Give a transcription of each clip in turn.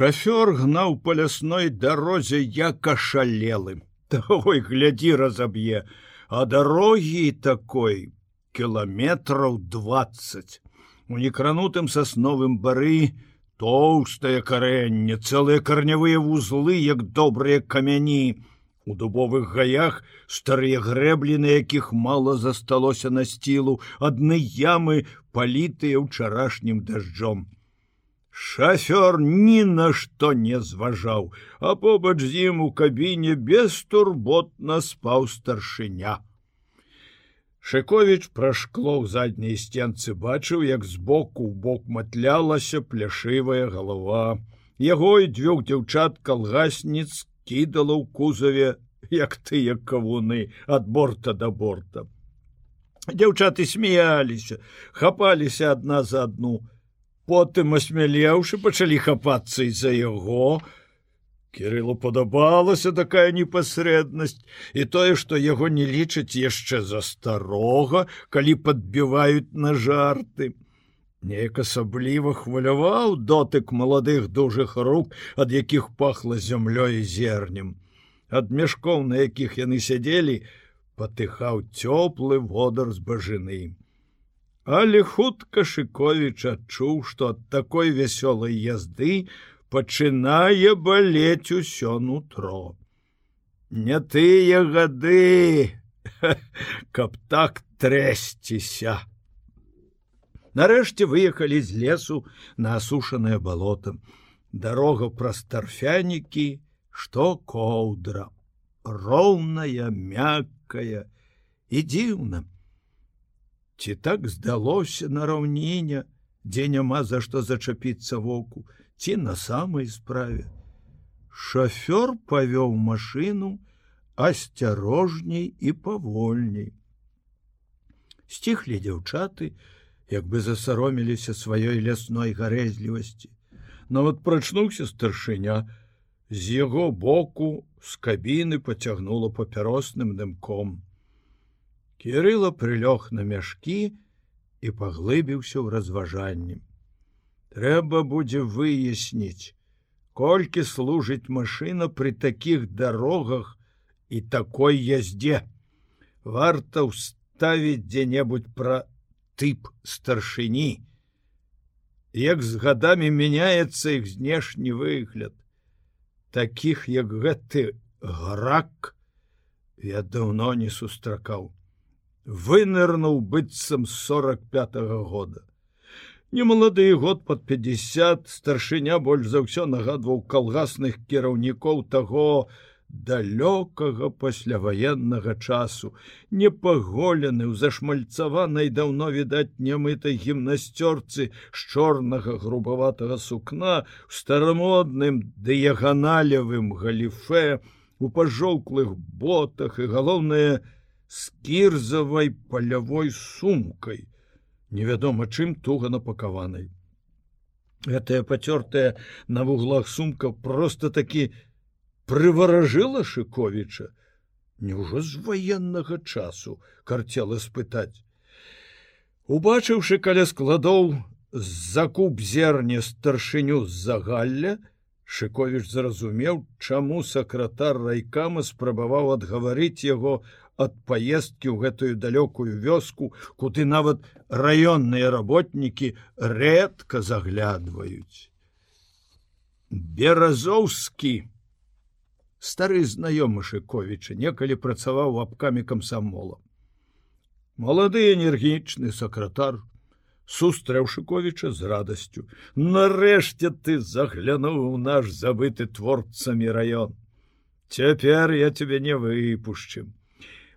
Шафёр гнаў па лясной дарозе як ашалелым. Ой, глядзі разаб'е, а дарогі такой кіламетраў 20. У некранутым сасновым бары тоўстае карэнне, цэлыя карнявыя вузлы, як добрыя камяні, У дубовых гаях старыя грэблі, на якіх мала засталося на сцілу, адны ямы палітыя ўчарашнім дажджом. Шафёр ні на што не зважаў, а побач з ім у кабіне бестурботна спаў старшыня. Шковіч пра шкло ў задняй сценцы бачыў, як збоку ў бок матлялася пляшывая галава. Яго і дзвюх дзяўчат калгасніц кідала ў кузаве як тыя кавуны ад борта да борта дзяўчаты смяяліся хапаліся адна за адну потым асмялеўшы пачалі хапацца і-за яго кирылу падабалася такая непасрэднасць і тое што яго не лічаць яшчэ за старога калі падбіваюць на жарты Неяк асабліва хваляваў дотык маладых дужых рук, ад якіх пахла зямлёй зернем. Ад мяшкоў, на якіх яны сядзелі, патыхаў цёплы водар з бажыны. Але хутка Шковіч адчуў, што ад такой вясёлай язды пачынае балець усё нутро. Не тыя гады, каб так трэсціся. Нарэшце выехалі з лесу на асушанае балото. Дарога праз тарфянікі, што коўдра, роўная, мяккая і дзіўна. Ці так здалося на раўніне, дзе няма за што зачапіцца воку, ці на самай справе. Шафёр павёў машыну асцярожней і павольней. Сціхлі дзяўчаты, як бы засароміліся сваёй лясной гарэзлівасці. Нават прачнуўся старшыня, з яго боку з кабіны поцягнула папяросным дымком. Кірыла прылёг на мяшкі і паглыбіўся ў разважанні. Трэба будзе выясніць, колькі служыць машына пры такіх дарогах і такой яздзе. Варта ўставіць дзе-небудзь пра тып старшыні. Як з гадамі мяняецца іх знешні выгляд, таких як гэты грак я даўно не сустракаў, вынырнуў быццам 45 -го года. Немалады год под 50 старшыня больш за ўсё нагадваў калгасных кіраўнікоў таго, далёкага пасляваеннага часу, непаголены ў зашмальцаванай даўно відаць нямытай гімнасцёрцы з чорнага грубаватага сукна у старамодным дыяганалевым галіфе, у пажоўклых ботах і галоўнае з кірзавай палявой сумкай, невядома чым туга напакаванай. Гэтая пацёртая на вуглах сумка просто такі, прываражыла шыковіча Няўжо з ваеннага часу карцела спытаць убачыўшы каля складоў закуп зерне старшыню з-за галля шыковіч зразумеў чаму сакратар райкама спрабаваў адгаварыць яго ад паездкі ў гэтую далёкую вёску куды нават раённыя работнікі рэдка заглядваюць. Беразоўскі стары знаёмы шыковіча некалі працаваў абкамі камсамола. Малады энергічны сакратар сустрэў шыковіча з радасцю. Нарэшце ты заглянуў наш забыты творцамі раён. Цяпер я тебе не выпушчым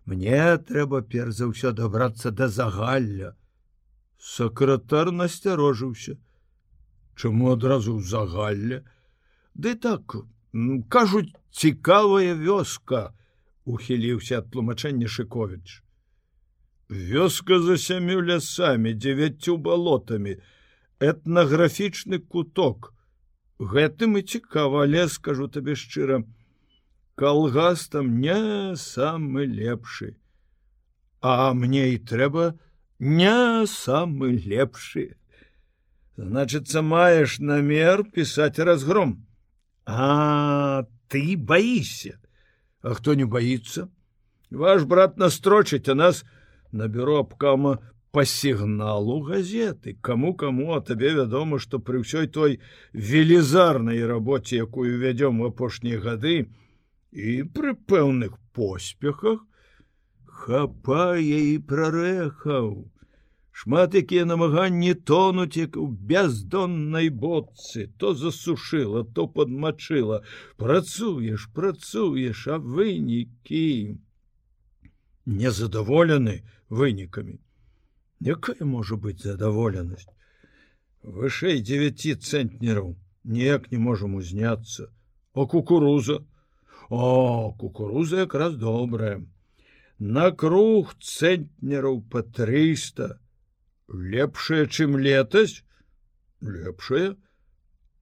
мне трэба перш за ўсё дабрацца да загалля. Сакратар насцярожыўся. Чаму адразу ў загалля ды так кажуць цікавая вёска ухіліўся ад тлумачэння шыковіч. Вёска за сямю лясамі дзевяццю балотамі этнаграфічны куток. Гэтым і цікава лес скажу табе шчыра калгас там не самы лепшы а мне і трэба не самы лепшы значыцца маеш намер пісаць разгром. А ты боишься. А хто не боится? Ваш брат настрочыць а нас на бюро абкама по сігналу газеты. Кому кому а табе вядома что при ўсёй той велізарнай рабоце якую вядём в апошнія гады і пры пэўных поспехах хапае і прарэхаў шмат якія намаганні тонуць як у бяздоннай боцы то засушыла то подмачыла працуеш працуеш а вынікі незадаволены вынікамі. Якая можа быць задаволенасць? Вышэй 9 цэнтнераў. Неяк не можам узняцца. О кукуруза о кукуруза якраз добрая. На круг цэнтнераў по 300 лепшая чым летась? Лепшая.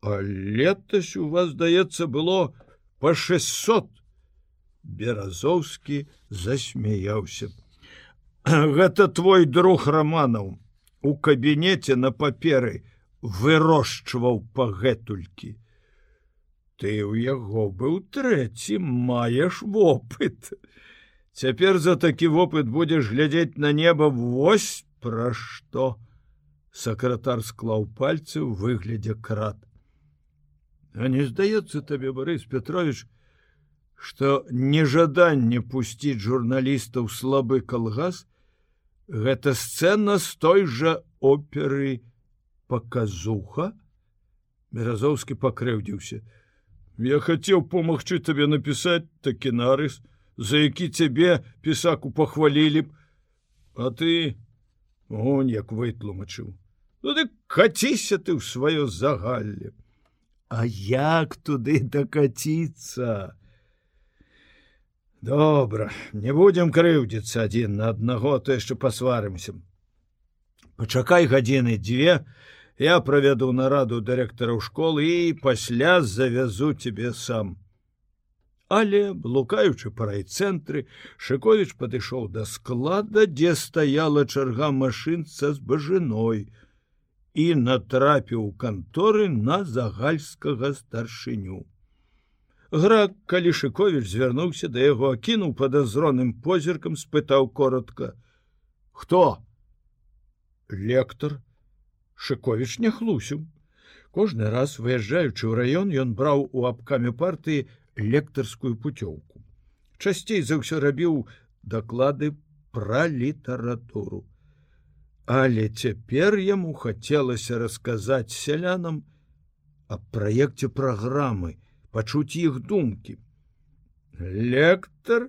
А летась у вас здаецца было по 600 беразоўскі засмяяўся. Гэта твой друг романаў у кабінеце на паперы вырошчваў пагэтулькі ты у яго быў трэці маеш вопыт. Цяпер за такі вопыт будзеш глядзець на неба вось пра што. Сакратар склаў пальцы ў выглядзе крат. А не здаецца табе борис петрович что нежаданне пусціць журналістаў слабы калгас гэта сцэна з той жа оперы паказуха беразоўскі пакрыўдзіўся я хацеў помагчы табе напісаць такі нарыс за які цябе пісаку пахвалілі б. А ты? Он як вытлумачыў ну ты каціся ты ў сваё загалле. А як туды дакаціцца добра не будем крыўдзіцца адзін на аднаго то яшчэ пасварымся. Пачакай гадзіны дзве я правяду нараду дырэктараў школы і пасля завязу тебе сам але блукаючы па райцэнтры шыковіч падышоў да склада дзе стаяла чарга машынца з бажыной і натрапіў канторы на загальскага старшыню Грак калішыкович звярнуўся да яго акінуў падазроным позіркам спытаў коротко. Хто лектор шыкович не хлусіў кожны раз выязджаючы ў раён ён браў у абкаме партыі лекторскую путёўку часцей за ўсё рабіў даклады пра літаратуру але цяпер яму хацелася расказаць сялянам аб праекце праграмы пачуць іх думкі. Лектор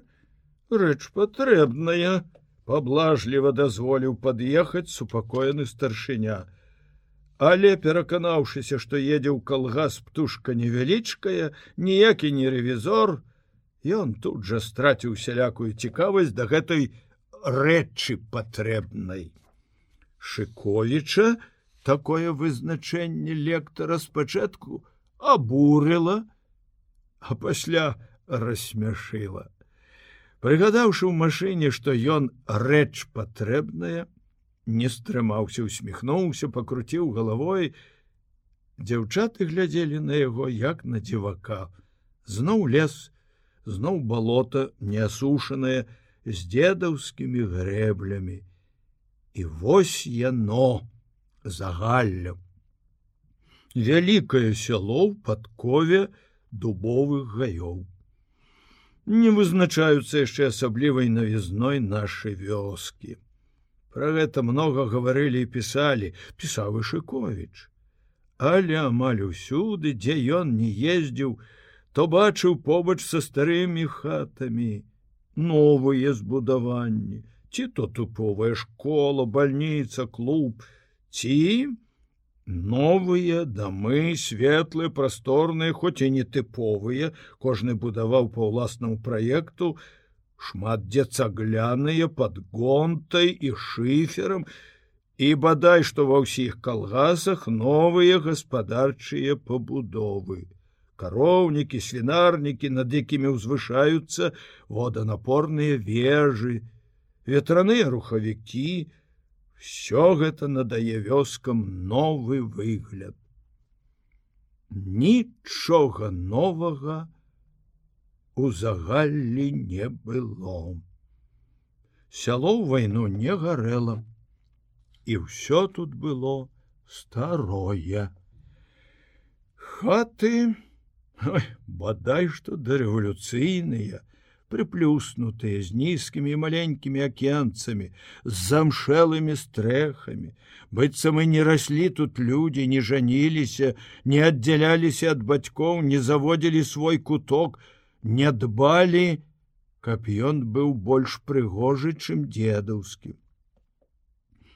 рэч патрэбная, паблажліва дазволіў пад'ехаць супакоены старшыня. Але пераканаўшыся, што едзе ў калгас птушка невялічкая, ніякі не рэвізор, ён тут жа страціў сялякую цікавасць да гэтай рэчы патрэбнай. Шыковіча такое вызначэнне лектара спачатку абурыла, а пасля рассмяшыла. Прыгадаўшы ў машыне, што ён рэч патрэбная, не стрымаўся, усміхнуўся, пакруціў галавой. Дзяўчаты глядзелі на яго як на дзівака. Зноў лес, зноў балота неасушанае з дзедаўскімі грэблямі. І вось яно загалля. Вялікае сяло ў падкове, дубовых гаёў. Не вызначаюцца яшчэ асаблівай навізной нашай вёскі. Пра гэта многа гаварылі і пісалі, пісаў Ішыкович. Але амаль усюды, дзе ён не ездзіў, то бачыў побач са старымі хатамі, новыя збудаванні, ці то туповая школа, бальніца, клуб, ці новыя дамы светлыя прасторныя хоць і не тыповыя кожны будаваў па ўласнаму праекту шмат дзе цагляныя под гонтай і шыферам і бадай што ва ўсіх калгасах новыя гаспадарчыя пабудовы. Кароўнікі свінарнікі над якімі ўзвышаюцца воданапорныя вежы ветраныя рухавікі все гэта надае вёскам новы выгляд. Нічога новага у загаллі не было. Сяло ў вайну не гарэла, і ўсё тут было старое. Хаты, ой, бадай што дарэвалюцыйныя, прыплюснутыя з нізкімі маленькімі акенцамі, з замшэлымі стрэхамі. быццам і не раслі тут людзі, не жаніліся, не аддзяляліся ад бацькоў, не заводзілі свой куток, не дбалі, каб ён быў больш прыгожы, чым дзедаўскі.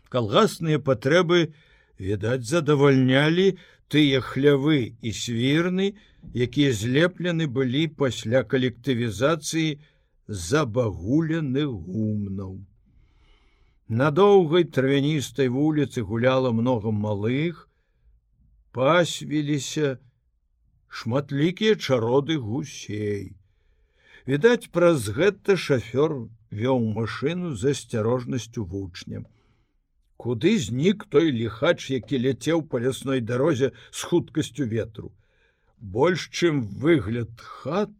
Калгасныя патрэбы, відаць, задавальнялі тыя хлявы і свірны, якія злеплены былі пасля калектывізацыі забагуленых гумнаў. На доўгай травяністай вуліцы гуляла много малых, пасвіліся шматлікія чароды гусей. Відаць, праз гэта шафёр вёў машыну з асцярожнасцю вучням. Куды знік той ліхач, які ляцеў па лясной дарозе з хуткасцю ветру больш чым выгляд хат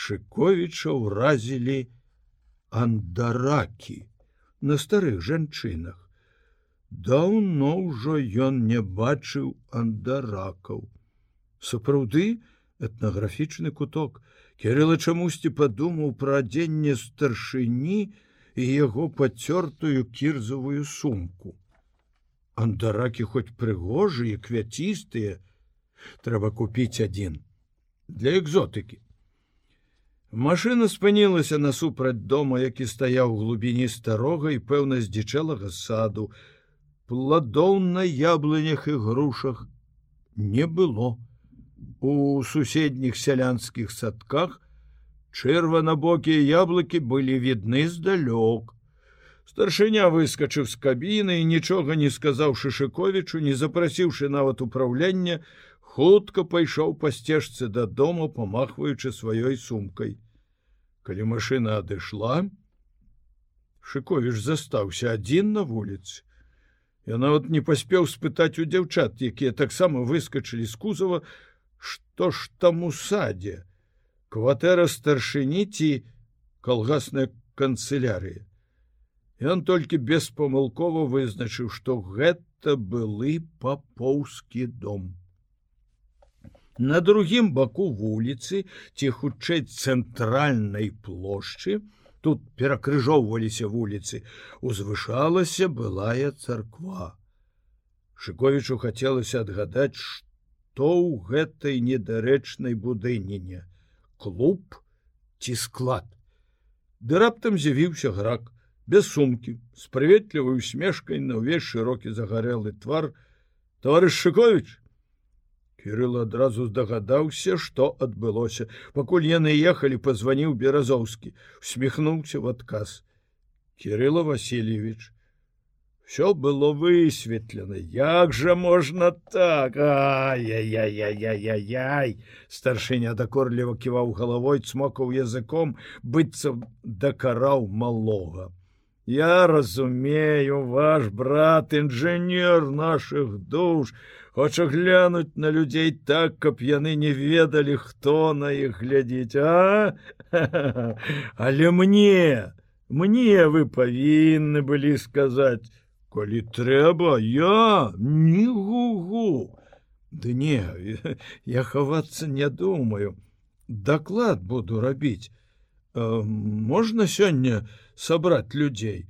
шыковіча ўразілі андаракі на старых жанчынах даўно ўжо ён не бачыў андаракаў сапраўды этнаграфічны куток кирилла чамусьці падумаў пра адзенне старшыні і яго пацёртую кірзавую сумку андаракі хоць прыгожыя квяцістыя трэба купіць адзін для экзотыкі. Машына спынілася насупраць дома, які стаяў у глубіні старога і пэўна здзічэлага саду. Пладоў на яблынях і грушах не было. У суседніх сялянскіх садках чырванабокія яблыкі былі відны здалёк. Старшыня выскачыў з кабіны і нічога не сказаў шышыковічу, не запрасіўшы нават управлення, хутка пайшоў па сцежцы дадому памахваючы сваёй сумкай калі машина адышла шыковіш застаўся адзін на вуліцы я нават не паспеў спытаць у дзяўчат якія таксама выскачылі з кузова што ж там у садзе кватэра старшыні ці калгасная канцелярыя Ён толькі беспамылкова вызначыў, што гэта былы папоўскі дом. На другім баку вуліцы ці хутчэй цэнтральнай плошчы, тут перакрыжоўваліся вуліцы, узвышалася былая царква. Шыковічу хацелася адгадаць, што ў гэтай недарэчнай будыніне клуб ці склад. Ды раптам з'явіўся грак без сумкі з прыветлівай усмешкай на ўвесь шырокі загарэлы твар товарищ шыкович Кірыл адразу здагадаўся, што адбылося. Пакуль яны ехалі, пазваніў беразоўскі, усміхнуўся в адказ. Кирилла Васильевич. Всё было высветлена. Як жа можна так ай-яй-яй-яй-яй-яй! Старшыня дакорліва ківаў галавой, цмокаў языком, быццам дакараў малога. Я разумею, ваш брат інжынер наших душ, хоча глянуць на людзей так, каб яны не ведалі, хто на іх глядзіць, а Але мне, мне вы павінны былі сказаць, коли трэба, я не гугу. Ды не, я хавацца не думаю. Даклад буду рабіць. Э, можна сёння сабраць людзей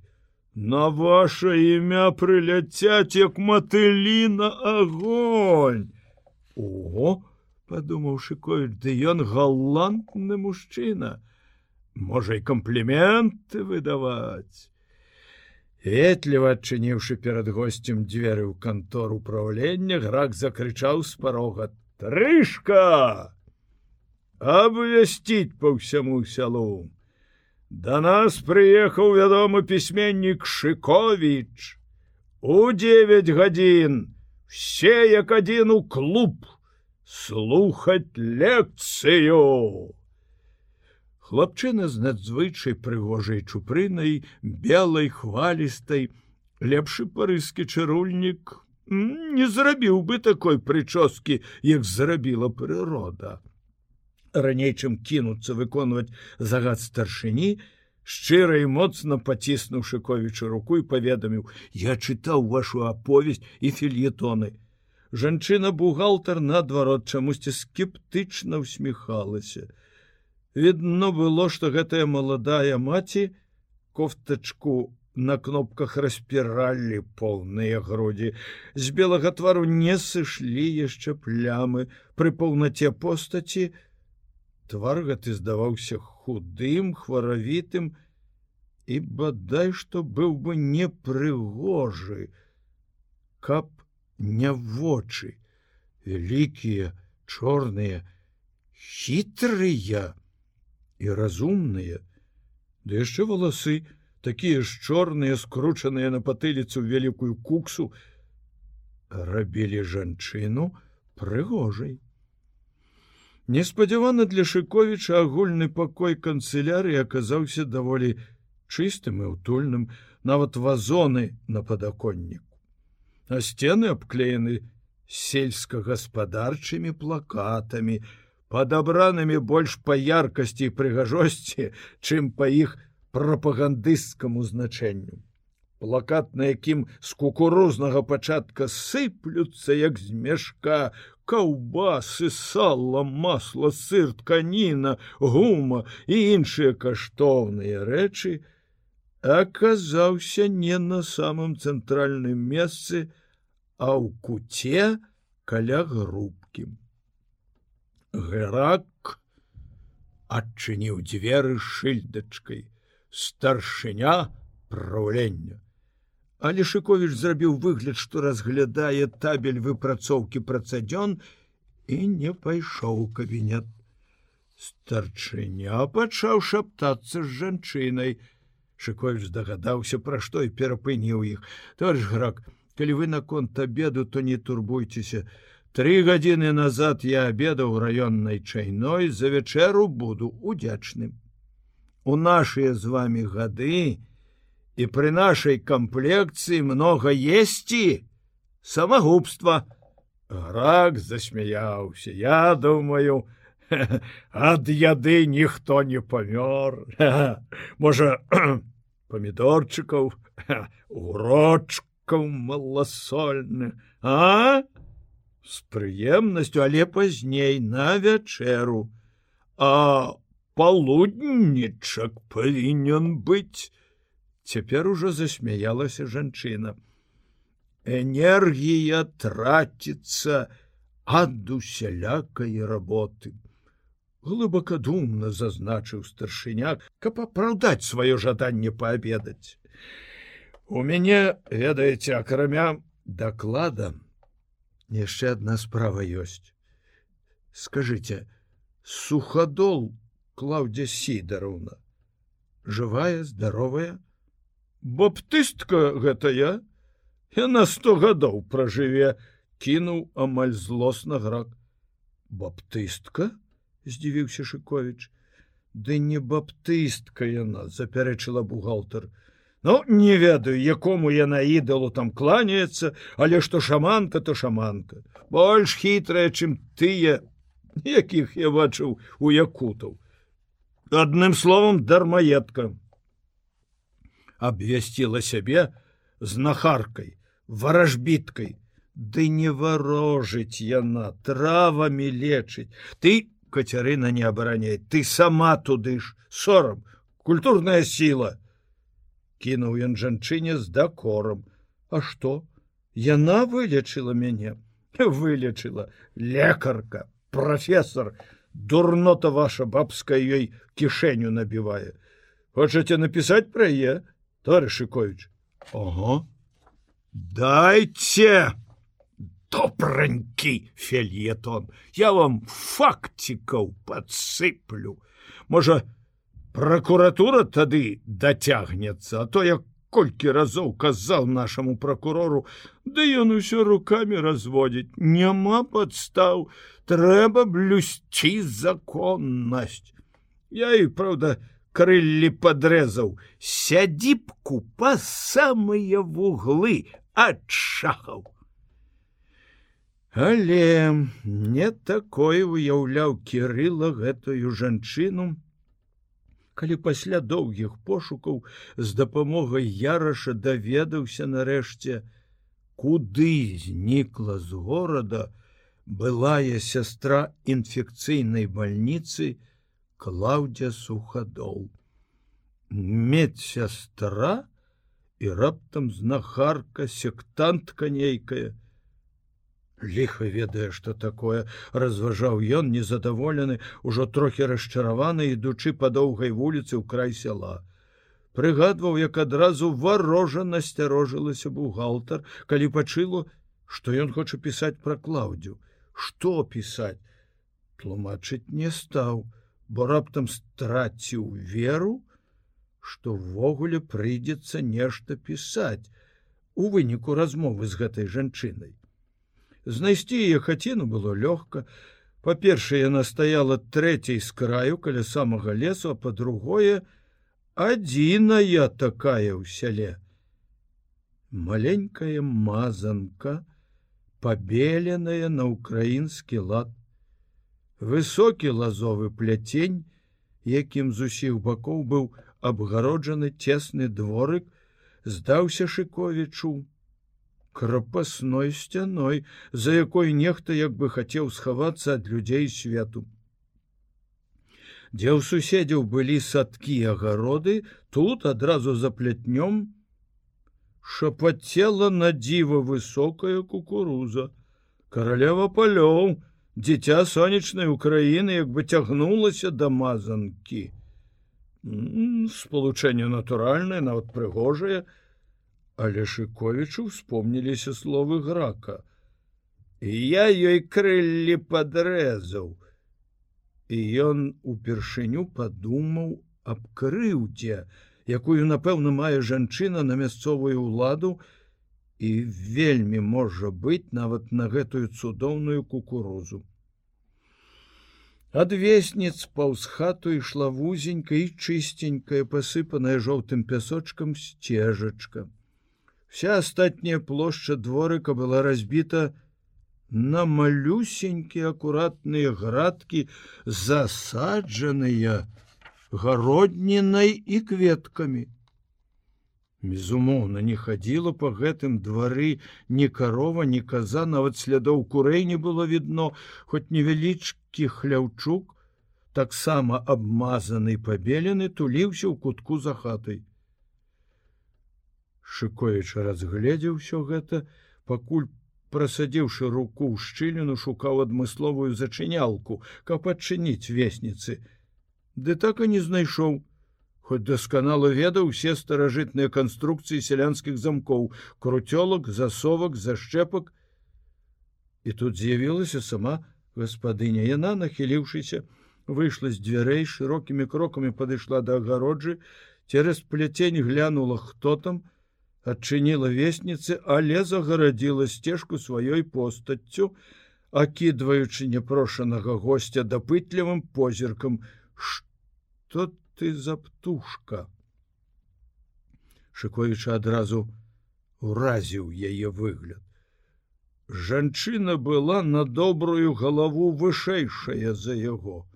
на ваше імя прыляцяць як матылі на огонь о подумаў шыкоіч ды ён галантны мужчына можа і кампліменты выдаваць ветліва адчыніўшы перад госцем дзверы ў кантор управлення грак закрычаў з парога трышка абвясціць по ўсяму сялу Да нас прыехаў вядомы пісьменнік Шковіч. У 9 гадзін все як адзін у клуб слухаць лекцыю. Хлапчына з надзвычай прыгожай чупрынай, белай хвалістай, лепшы парыскі чарульнік не зрабіў бы такой прычоскі, як зрабіла прырода. Раней чым кінуцца выконваць загад старшыні, шчыра і моцна паціснуў шыковічу руку і паведаміў: Я чытаў вашу аповесць і фільетоны. Жанчына бухгалтар наадварот чамусьці скептычна усміхалася. Відно было, што гэтая маладая маці кофтачку на кнопках распіралі поўныя грудзі. З белага твару не сышлі яшчэ плямы пры паўнаце постаці, твар гэты здаваўся худым хваравітым і бадай што быў бы непрыгожы каб не вочы вялікія чорныя хітрыя і разумныя ды яшчэ валасы такія ж чорныя скручаныя на патыліцу вялікую куксу рабілі жанчыну прыгожай Неспадзявана для Шковіча агульны пакой канцылярыі аказаўся даволі чыстым і ўтульным, нават вазоны на падаконніку. А сцены абклеены сельскагаспадарчымі плакатамі, падабранымі больш па яркасці і прыгажосці, чым па іх прапагандысцкаму значэнню. Плакат, на якім з кукурузнага пачатка сыплюцца як з мешка, каўбасы, сала, масла, сыр, тканіна, гума і іншыя каштоўныя рэчы, аказаўся не на самым цэнтральным месцы, а ў куце каля грубкі. Герак адчыніў дзверы шыльдачкай, старшыня праўлення. Але Шковіч зрабіў выгляд, што разглядае табель выпрацоўкі працадзён і не пайшоў у кабінет. Старчыня пачаў шаптацца з жанчынай. Шковіч здагадаўся, пра што і перапыніў іх. Товарищ грак, калі вы наконт обеду, то не турбуйцеся. Тры гадзіны назад я обедаў раённай чайной за вячэру буду удзячным. У нашыя з вами гады, і при нашай камплекцыі много есці самагубства рак засмяяўся я думаю ад яды ніхто не памёр можа памідорчыкаў урочкаў маласольны а з прыемнасцю але пазней на вячэру а палуднічак павінен быць Цяпер ужо засмяялася жанчына. Энергія траціцца ад усялякай работы. Глыбакадумна зазначыў старшыняк, каб апраўдаць сваё жаданне паабедаць. У мяне, ведаеце, акрамя даклада, яшчэ адна справа ёсць. Скажыце, сухадол Клаўдзя Сідаровна, жывая, здаровая, баптыстка гэта я яна сто гадоў пражыве кінуў амаль злосна грак. Баптыстка? Здзівіўся шыковіч. Ды не баптыстка яна запярэчыла бухгалтер ну не ведаю якому яна ідалу там кланяецца але што шаманка то шаманка. Больш хітрая чым тыя якіх я бачыў у якутаў. Адным словом дармаедка. Абвясціла сябе знахаркай варажбіткай. Ды не варожыць яна травамі лечыць. Ты кацярына не абараняй ты сама туды ж. Сорам культурная сіла кінуў ён жанчыне з дакором а што? Яна вылечыла мяне. Вылечыла. Лекарка профессор дурнота ваша бабская ёй кішэню набівае. Хочаце напісаць пра е товарищкович ого дайте добранькі фельетон. Я вам фактикаў подсыплю можа прокуратура тады дацягнецца а то я колькі разоў казаў нашаму прокурору да ён усё руками разводіць няма подстаў трэба блюсці законнасць я і праўда крыллі падрэзаў сядзібку па самыя вуглы ад шахаў Але не такое выяўляў кірыла гэтую жанчыну, калі пасля доўгіх пошукаў з дапамогай яраша даведаўся нарэшце, куды знікла з горада былая сястра інфекцыйнай бальніцы клаўдзя сухадол. Медсястра і раптам знахарка сектантка нейкая, ліха ведае что такое разважаў ён незадаволены ужо трохі расчараваны ідучы па доўгай вуліцы ў край сяла. Прыгадваў як адразу варожа насцярожылася бухгалтар калі пачыло што ён хоча пісаць пра клаўдзю. Что пісаць? Тлумачыць не стаў бо раптам страціў веру што ввогуле прыйдзецца нешта пісаць. У выніку размовы з гэтай жанчынай знайсці яе хаціну было лёгка. Па-першае яна стаяла трэцяй з краю каля самага лесу а по-другое адзіная такая ў сяле. Маленькая мазанка пабеленая на украінскі лад. Высокі лазовы пляцень якім з усіх бакоў быў абгароджаны цесны дворык здаўся шыковічу крапасной сцяной, за якой нехта як бы хацеў схавацца ад людзей свету. Дзе ў суседзяў былі садкі агароды, тут адразу за плятнём шапацела на дзіва высокая кукуруза. Каралева палёў, дзіця сонечнай Украіны як бы цягнулася да мазанкі. Спалучэнне натуральнае, нават прыгожае, але шыковічу вспомніліся словы грака. Я ёй крыллі падрэзаў і ён упершыню падумаў аб крыўдзе якую напэўна мае жанчына на мясцовую ўладу і вельмі можа быць нават на гэтую цудоўную кукурузу. Адвесніц паўз хату ішла вузенька і чыстенькая пасыпаная жоўтым пясочкам сцежачка Вся астатняя плошча дворыка была разбіта на малюсенькія акуратныя градкі, засаджаныя гароднінай і кветкамі. Безумоўна, не хадзіла па гэтым двары ні карова, ні каза, нават слядоў курэй не было відно, хоць невялічкі хляўчук, таксама абмазаны пабелены туліўся ў кутку за хатай. Шыкоіча разгледзеў усё гэта, пакуль прасадзіўшы руку ў шчыліну шукаў адмысловую зачынялку, каб адчыніць весніцы. Ды так і не знайшоў, хоць дасканала ведаў усе старажытныя канструкцыі сялянскіх замкоў, круцёлак, засовак, зашчэпак. І тут з'явілася сама гаспадыня. Яна, нахіліўшыся, выйшла з дзвярэй шырокімі крокамі падышла да агароджы, цераз пляцень глянула, хто там, адчыніла весніцы, але загарадзіла сцежку сваёй постаццю, акідваючы непрошанага гостя дапытлівым позіркам: что ты за птушка? Шыкоіча адразу уразіў яе выгляд. Жанчына была на добрую галаву вышэйшая за яго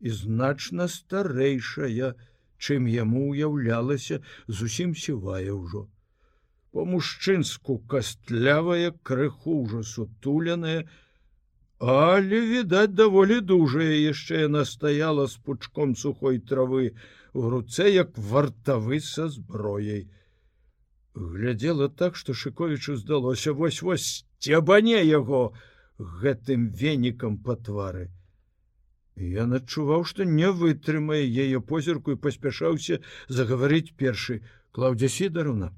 і значна старэйшая чым яму уяўлялася зусім сівая ўжо по-мужчынску кастлявая крыху ўжо сутуленая, але відаць даволі дужая яшчэ яна стаяла з пучком сухой травы у руцэ як вартавы са зброяй. Глядзела так, што шыковічу здалося вось-вось цябане яго гэтым венікам па твары. Я адчуваў, што не вытрымае яе позірку і паспяшаўся загаварыць першы клаўдзя сідаруна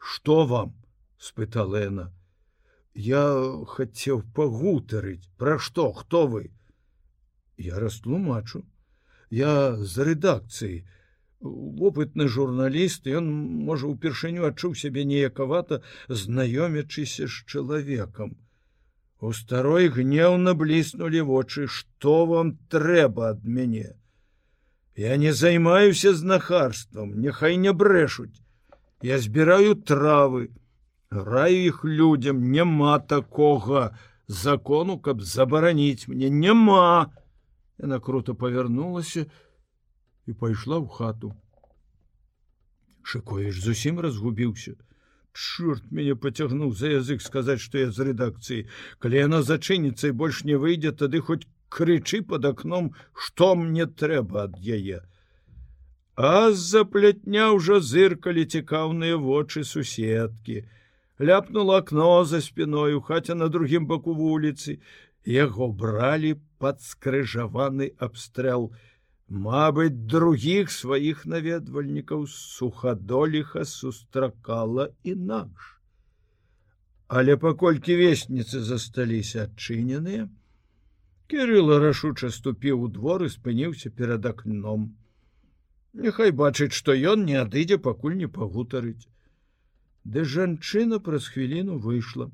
что вам спытала яна я хацеў пагутарыць пра што хто вы? Я растлумачу. Я з рэдакцыі опытны журналіст ён можа упершыню адчуў сябе неякавата знаёмячыся з чалавекам. У старой гнеўна бліснули вочы что вам трэба ад мяне? Я не займаюся знахарствам. Няхай не брэшуць я збіраю травы раю іх людям няма такога закону каб забараніць мне няма. Яна круто павярнулася і пайшла ў хату. Шыковіч зусім разгубіўся. Чорт мяне пацягнуў за язык сказаць што я з рэдакцыі. Калі яна зачыніцца і больш не выйдзе тады хоць крычы под акном што мне трэба ад яе а з-за плятня ўжо зыркалі цікаўныя вочы суседкі ляпнула акно за спіною хаця на другім баку вуліцы яго бралі под скрыжаваны абстрэл Мабыць, другіх сваіх наведвальнікаў сухадоліха сустракала інакш. Але паколькі весніцы засталіся адчыненыя, Кірыла рашуча ступіў у двор і спыніўся перад акном. Няхай бачыць, што ён не адыдзе, пакуль не пагутарыць. Ды жанчына праз хвіліну выйшла.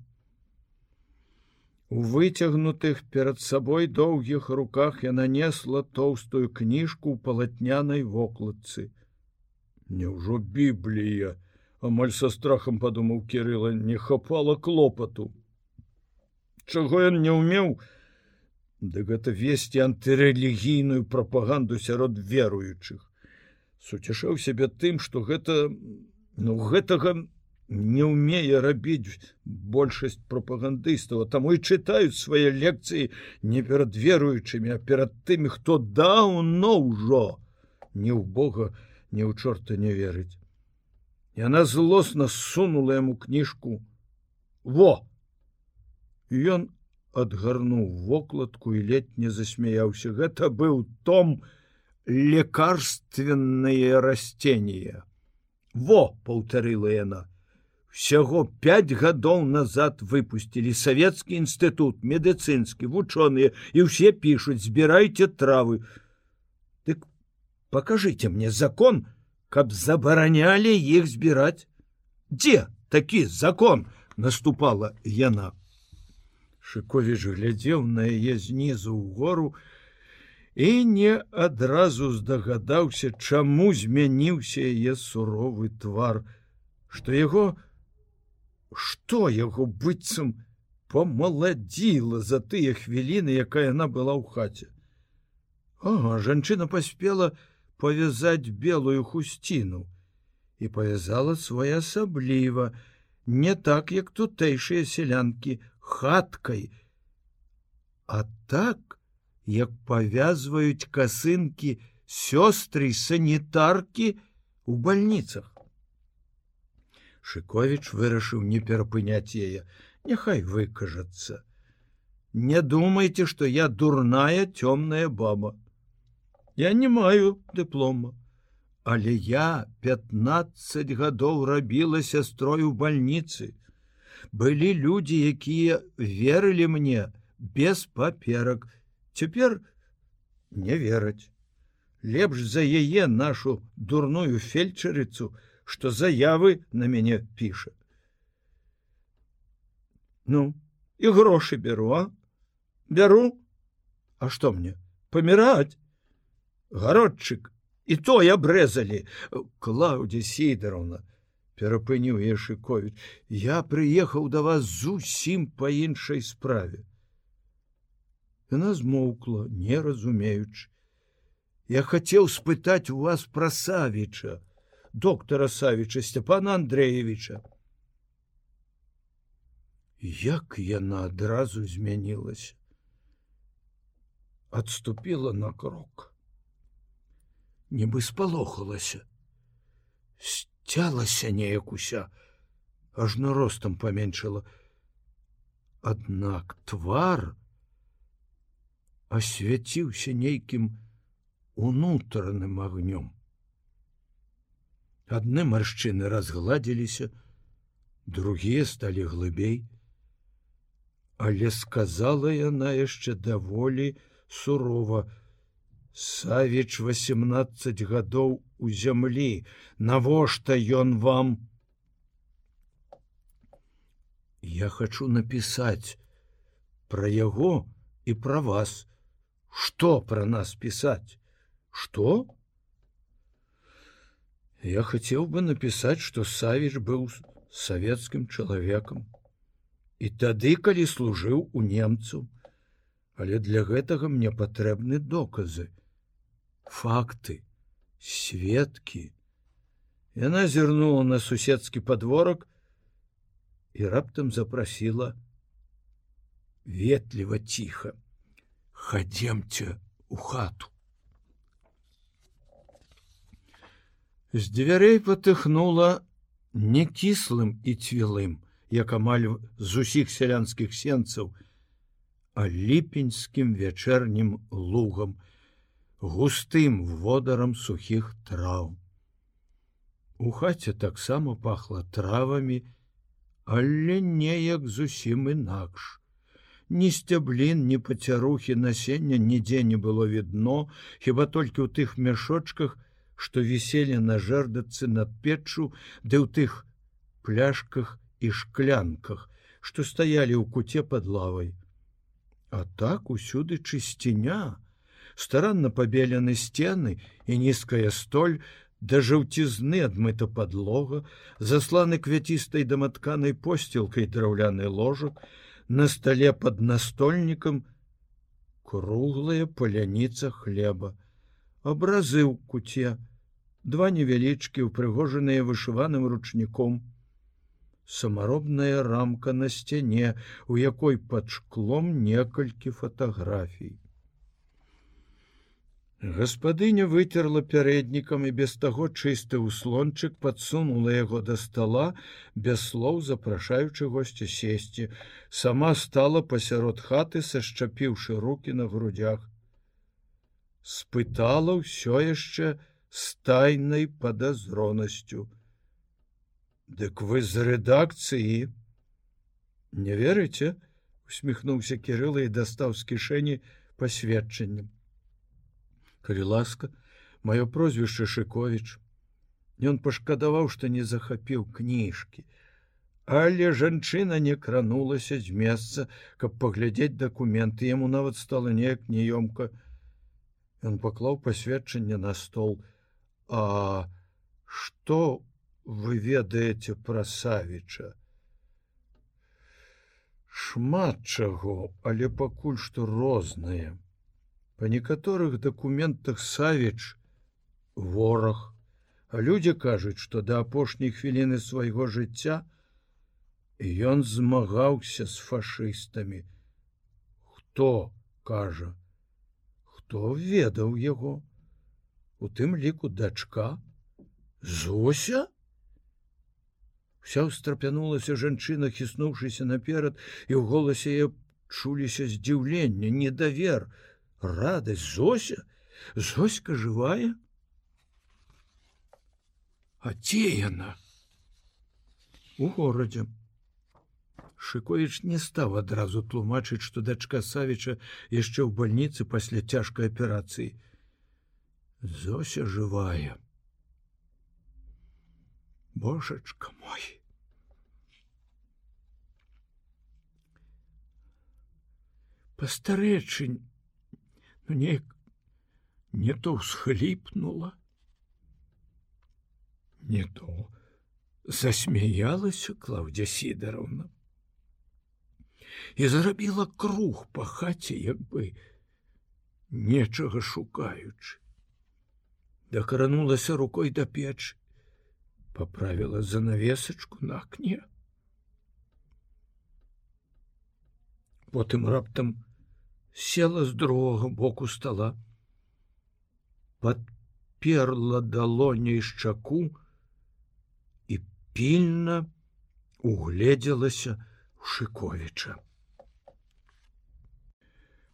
У выцягнутых перад сабой доўгіх руках яна несла тоўстую кніжку ў палатнянай вокладцы. Няўжо біблія, амаль са страхам падумаў кірыла, не хапала клопату. Чаго ён не ўмеў, Ды гэта весці антырэлігійную прапаганду сярод веруючых. Суцяшаў сябе тым, што гэта ну гэтага не ўмее рабіць большасць прапагандыстаў таму і чытаюць свае лекцыі не перад веруючымі а перад тымі хто даўно ўжо ні ў бога ні ў чорта не верыць. Яна злосна сунула яму кніжку. Во! Ён адгарнуў вокладку і ледь не засмяяўся. Гэта быў том лекарственное растение во паўтарыла яна Всяго пять гадоў назад выпусцілі савецкі інстытут медыцынскі вучоныя і ўсе пішуць збірайце травы Дык покажите мне закон каб забаранялі іх збіраць дзе такі закон наступала яна шыковіч глядзеў на яе знізу ў гору І не адразу здагадаўся чаму змяніўся яе суровы твар што яго што яго быццам помаладзіла за тыя хвіліны, якая яна была ў хаце. Ага, жанчына паспела павязаць белую хусціну і павязала своеасабліва, не так, як тутэйшыя сялянкі хаткай, а так, як павязваюць касынкі сёстры санітаркі у бальніцах. Шковіч вырашыў не перапыняць яе, няхай выкажацца. Не думайте, што я дурная цёмная баба. Я не маю дыплома, але я 15 гадоў рабіла сястрой у бальніцы. Былі людзі, якія верылі мне без паперак. Цяпер не вераць. Лепш за яе нашу дурную фельчарыцу, что заявы на мяне піша ну і грошы беру а? Бяру а что мне? Паміраць гародчык і то я брэзалі клаўдзе сідаровна перапыніў ешыкович я прыехаў да вас зусім по іншай справе яна змоўкла не разумеючы я хацеў спытаць у вас пра савіча доктора савіча степана андреевича як яна адразу змянілася? Отступила на крок. Нібы спалохалася. Сцялася неяк уся ажно ростам паменшыла. Аднак твар асвяціўся нейкім унутраным агнём Адны маршчыны разгладзіліся, другія сталі глыбей. Але сказала яна яшчэ даволі сурова: Савіч 18 гадоў у зямлі, навошта ён вам? Я хочу напісаць пра яго і пра вас, што пра нас пісаць, што? Я хотел бы написать, что Савич был советским человеком. і тады калі служыў у немцу але для гэтага мне патрэбны доказы факты сведкі яна зірнула на суседскі подворак і раптам запрасіла ветліва ціха хадземце у хату. З дзвярэй патыхнула не кіслым і цвілым як амаль з усіх сялянскіх сенцаў а ліпеньскім вячэрнім лугам густым водарам сухіх траў. У хаце таксама пахла травамі але неяк зусім інакш ні сцяблін ні пацярухі насення нідзе не было відно хіба толькі ў тых мяшочках што віселі на жардацы над печчу ды ў тых пляшках і шклянках што стаялі ў куце под лавай. А так усюды чысціня старанна пабелены сцены і нізкая столь да жаўцізны адмыта подлога засланы квяцістай даматканай посцілкай драўляны ложак на стале под настольнікам круглая паляніца хлеба абразы ў куце два невялічкі упрыгожаныя вышываным ручніком самаробная рамка на сцяне у якой пад шклом некалькі фатаграфій Гаспадыня выцерла пярэднікам і без таго чысты ўслончык падсунула яго да стола без слоў запрашаючы госця сесці. Сама стала пасярод хаты сашчапіўшы руки на грудях спытала ўсё яшчэ с тайнай падазронасцю. Дык вы з рэдакцыі? Не верыце усміхнуўся кирилла і дастаў з кішэні пасведчаннем калі ласка маё прозвішча шыковіч ён пашкадаваў што не захапіў кніжкі але жанчына не кранулася з месца каб паглядзець дакументы яму нават стала неяк неёмка. Ён паклаў пасведчанне на стол. А что вы ведаеце пра савіча? Шмат чаго але пакуль што рознае Па некаторых дакументах савіч вораг, а людзі кажуць, што да апошняй хвіліны свайго жыцця ён змагаўся з фашыстамі. Хто кажа, хто ведаў яго? У тым ліку дачка, Зося? Вся ўстрапянулася жанчына, хіснуўшыся наперад, і ў голасе чуліся здзіўлення, недавер, радость зося. Зоська живая. А те яна у городе. Шыкович не стаў адразу тлумачыць что дачка савіча яшчэ ў больніцы пасля цяжкай аперацыі зося живая. Божачка мой. Пастарэчынь мне не то ўсхліпнула не то засмяялася клаўдзя сідаровна і зарабіла круг па хаце як бы нечага шукаючы дакранулася рукой да печы поправіла занавесачку на акне потым раптам села з другога боку стола подперла далоней шчаку і пільна угледзелася у шыковіча.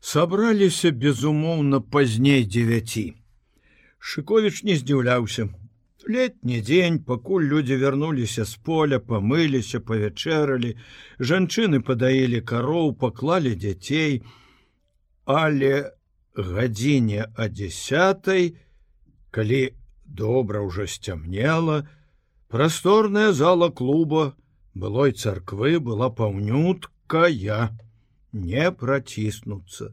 Сабраліся безумоўна пазней 9 шыковіч не здзіўляўся. Летні дзень пакуль людзі вярнуліся з поля памыліся павячэралі жанчыны падаілі кароў паклалі дзяцей але гадзіне а десятой калі добра ўжо сцямнела прасторная зала клуба былой царквы была паўнюткая не праціснуцца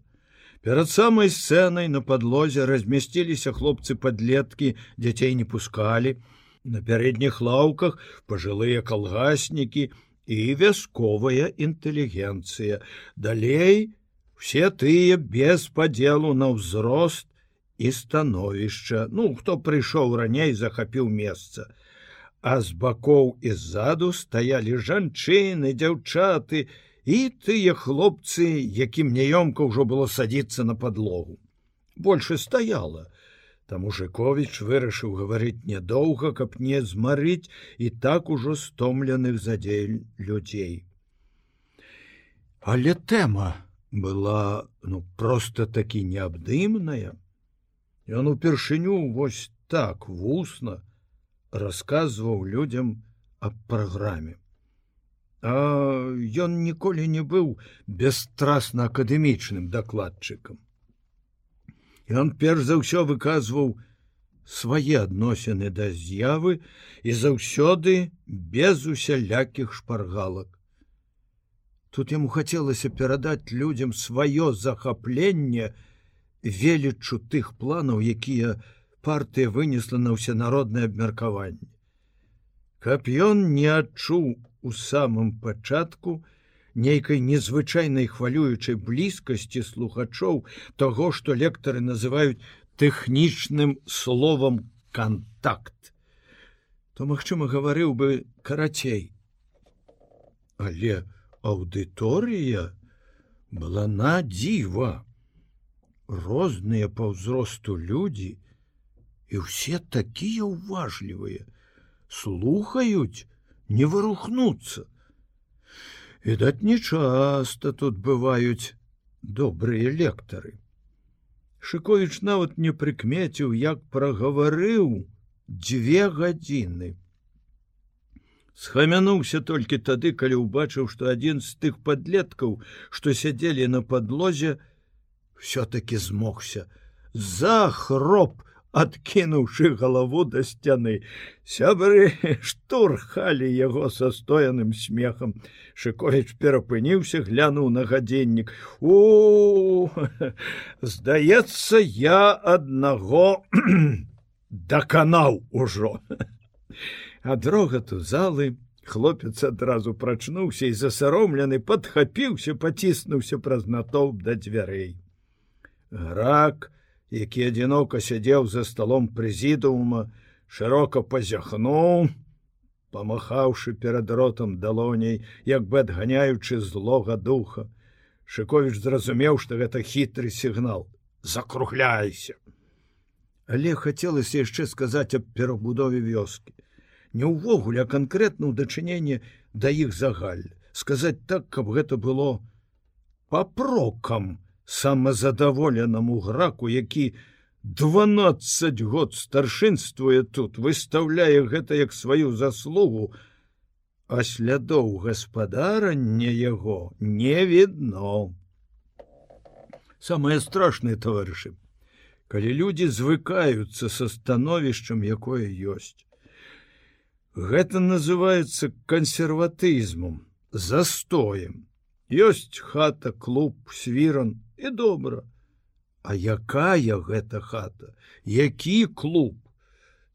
перад самай сцэнай на подлозе размясціліся хлопцы подлеткі дзяцей не пускалі на пярэдніх лаўках пажилыя калгаснікі і вясковая інтэлігенцыя. Далей все тыя без падзелу на ўзрост і становішча. Ну, хто прыйшоў раней захапіў месца. А з бакоў і ззаду стаялі жанчыны, дзяўчаты і тыя хлопцы, якім няёмка ўжо было садіцца на падлогу. Больше стаяла. Там мужикович вырашыў гаварыць нядоўга, каб не змарыць і так ужо стомленых задзель людзей. Але тэма была ну просто такі неабдымная. Ён упершыню вось так вусна расказваў людзям аб праграме. А ён ніколі не быў бесстрасна акадэмічным дакладчыкам. Ён перш за ўсё выказваў свае адносіны да з'явы і заўсёды без усялякіх шпаргалак. Тут яму хацелася перадаць людзям сваё захапленне, велічу тых планаў, якія партыя вынесла на ўсенароднае абмеркаванне. Каб ён не адчуў у самым пачатку нейкай незвычайнай хвалюючай блізкасці слухачоў таго, што лектары называюць тэхнічным словам контакт, то магчыма гаварыў бы карацей. Але аўдыторыя была на дзіва. Розныя па ўзросту людзі і ўсе такія ўважлівыя слухаюць не вырухнуцца відаць нечаста тут бываюць добрыя лектары. Шыковіч нават не прыкмеціў як прагаварыў дзве гадзіны схамянуўся толькі тады калі ўбачыў што адзін з тых падлеткаў што сядзелі на падлозе все-таки змогся. За хроп откинуўшы галаву да сцяны. Сябры штурхалі яго са стояным смехам. Шыкович перапыніўся глянуў на гадзіннік. У здаецца я аднаго даканаў ужо ад рогату залы хлопец адразу прачнуўся і засаромлены падхапіўся паціснуўся праз натоўп да дзвярэй Грак, які адзінока сядзеў за сталом прэзідуума, шырока пазяхнуў, памахаўшы перад ротам далоней, як бы адганяючы злога духа. Шыковіч зразумеў, што гэта хітры сігнал: закругляйся. Але хацелася яшчэ сказаць аб перабудове вёскі. Не ўвогуле, а канкрэтна ў дачыненне да іх загаль, сказаць так, каб гэта было папрокам, самазадаволенаму граку, які 12 год старшынствуе тут, выставляе гэта як сваю заслугу, а слядоў гаспадарання яго не відно. Самае страшнае таварышы, калі людзі звыкаюцца са становішчам, якое ёсць. Гэта называется кансерватызмом, застоем. Ёсць хата, клуб, свіран, і добра. А якая гэта хата, які клуб?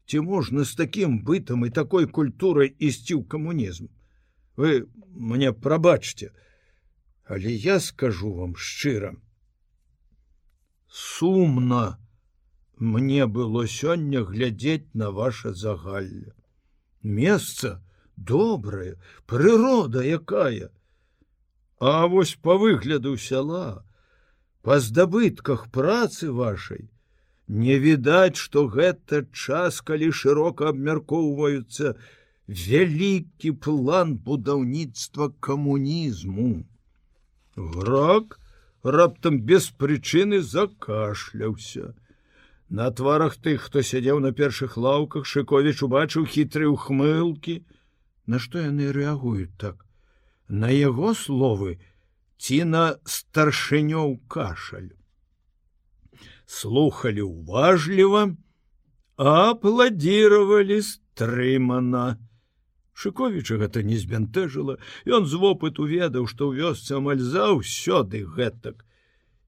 Ці можна з такім бытам і такой культурай ісці ў камунізм? Вы мне прабачце, але я скажу вам шчыра. Сумна мне было сёння глядзець на ваше загалле. Месца добрае, прырода якая. А вось по выгляду сяла, па здабытках працы вашай не відаць што гэта час калі шырока абмяркоўваюцца вялікі план будаўніцтва камунізму грак раптам без прычыны закашляўся на тварах тых хто сядзеў на першых лаўках шыковіч убачыў хітры ухмылкі на што яны рэагуюць так на яго словы ці на старшынёў кашаль. Слухалі уважліва, апладзіравалі стрымана. Шыковіча гэта не збянтэжыла, Ён з вопыту ведаў, што ў вёсцы амаль заўсёды гэтак.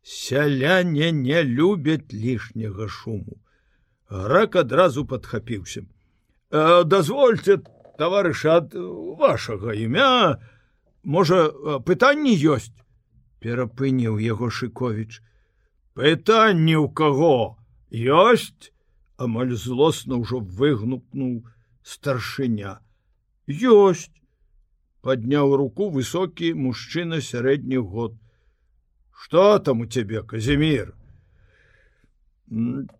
Сяляне не любяць лішняга шуму. Грак адразу падхапіўся. «Э, дазвольце, таварыш ад вашага імя, можа пытанні ёсць перапыніў яго шыковіч. Пытанні ў каго? Ёсць амаль злосна ўжо выгнупнуў старшыня. Ёсць подняў руку высокі мужчына сярэдніх год что там у цябе казімир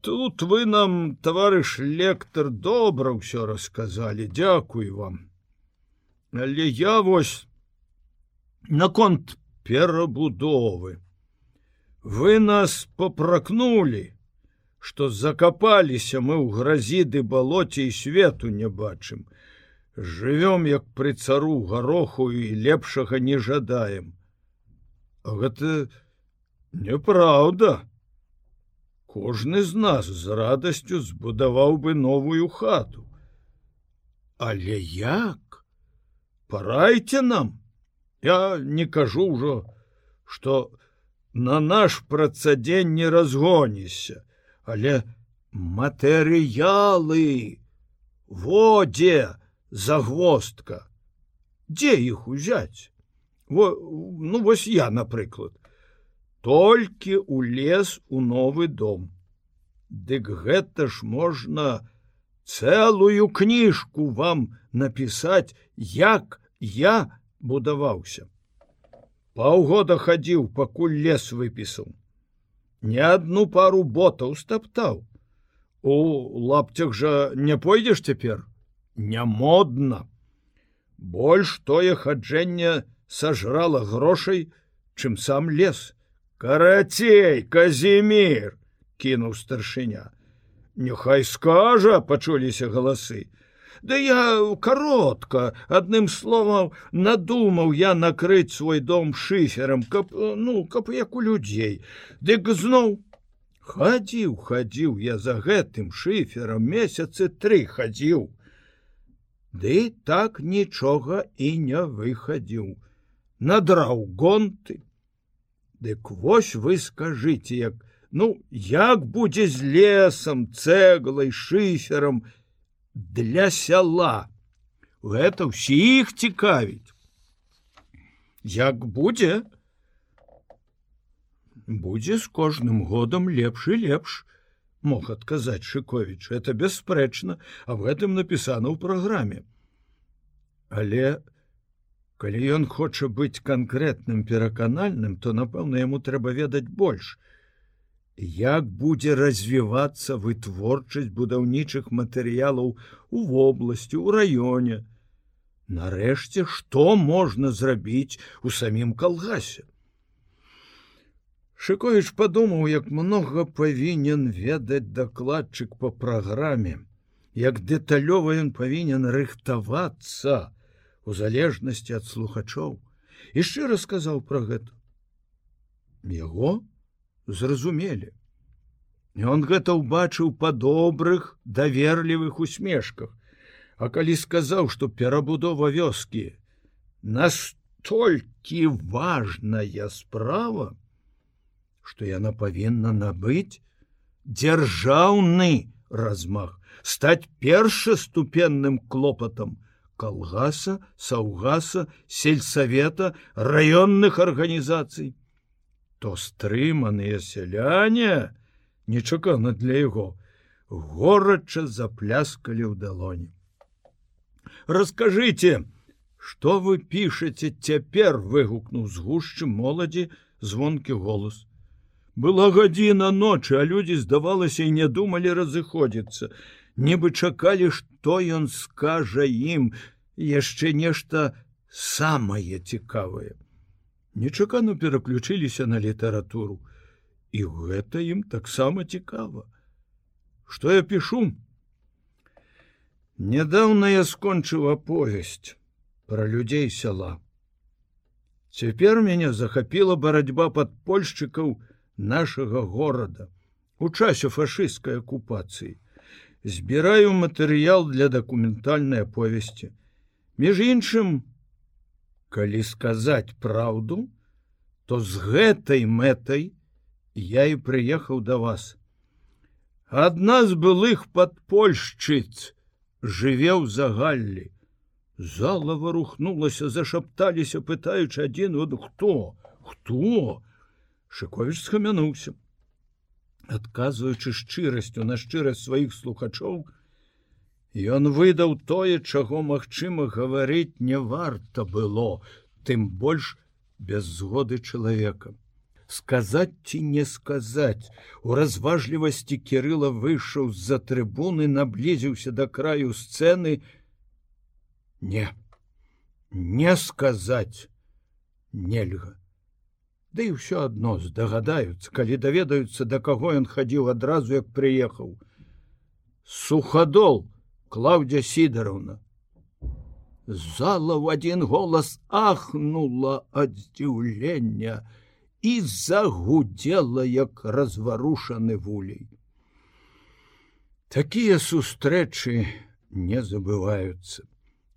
тут вы нам таварыш лектор добра ўсё расказалі дзякуй вам. Але я вось наконт перабудовы вы нас попракнули что закапаліся мы ў гразіды балоце і свету не бачым живвём як пры цару гароху і лепшага не жадаем. Гэта неправда кожны з нас з радасцю збудаваў бы новую хату. Але як? Парайце нам. Я не кажу ўжо, што на наш працадзень не разгонішся, але матэрыялы водзе загвоздка. Дзе іх узяць? Во, ну вось я, напрыклад, толькі у лес у новы дом. Дык гэта ж можна цэлую кніжку вам напісаць, як я будаваўся. Паўгода хадзіў, пакуль лес выпісаў. Не адну пару ботаў стаптаў. У лапцях жа не пойдзеш цяпер, не модна. Больш тое хаджэнне сажрала грошай, чым сам лес. Карацей казімир кінуў старшыня Нехай скажа пачуліся галасы. Да я каротка адным словам надумаў я накрыць свой дом шыферам каб ну каб як у людзей. Дык зноў хадзіў хадзіў я за гэтым шыферам месяцы тры хадзіў. Ды так нічога і не выхадзіў. Надраў гонты Дык вось вы скажыце як ну як будзе з лесам цэглай шыферам для сяла? Гэта ўсіх цікавіць. Як будзе? Будзе з кожным годам лепш і лепш мог адказаць шыковіч это бясспрэчна а в гэтым напісана ў праграме. Але Калі ён хоча быць канкрэтным пераканальным, то напэўна яму трэба ведаць больш. Як будзе развівацца вытворчасць будаўнічых матэрыялаў у вобласці, у раёне. Нарэшце, што можна зрабіць у самім калгасе. Шыковіч падумаў, як многа павінен ведаць дакладчык па праграме, як дэталёва ён павінен рыхтавацца, у залежнасці ад слухачоў і шчыра сказаў пра гэта. Яго зразумелі. Он гэта ўбачыў па добрых даверлівых усмешках. А калі сказаў што перабудова вёскі настолькі важная справа што яна павінна набыць дзяржаўны размах стаць першаступенным клопатам калгаса, саўгаса, сельсавета, раённых арганізацый, то стрыманыя сяляне, нечакана для яго, горача запляскалі ў далоні. Раскажыце, што вы пішаце цяпер выгукнуў з гушчы моладзі звонкі голос. Была гадзіна ночы, а людзі здавалася і не думалі разыходзіцца нібы чакалі што ён скажа ім яшчэ нешта самае цікавае. Нечакану пераключыліся на літаратуру і гэта ім таксама цікава. Что я пишу нядаўна я скончыў аповесць про людзей сяла. Цяпер мяне захапіла барацьба падпольшчыкаў нашага горада у часе фашысцкай акупацыі збіраю матэрыял для дакументальнай аповесці. Між іншым, калі сказаць праўду, то з гэтай мэтай я і прыехаў да вас. Адна з былых падпольшчыц жыве ў загаллі, Зала варухнулася, зашапталіся, пытаючы адзін от хто, хто? Шковіч схамянуўся. Адказваючы шчырасцю на шчырасць сваіх слухачоў, ён выдаў тое, чаго, магчыма, гаварыць не варта было, тым больш без згоды чалавека. Сказаць ці не сказаць, у разважлівасці кірыла выйшаў з-за трыбуны, наблізіўся да краю сцэны, не не сказаць нельга Да і ўсё адно здагадаюцца калі даведаюцца да каго ён хадзіў адразу як прыехаў суходол клаўдзя сідаровна зала в один голас ахнула ад здзіўлення і загудела як разварушаны вулей. Такія сустрэчы не забываюцца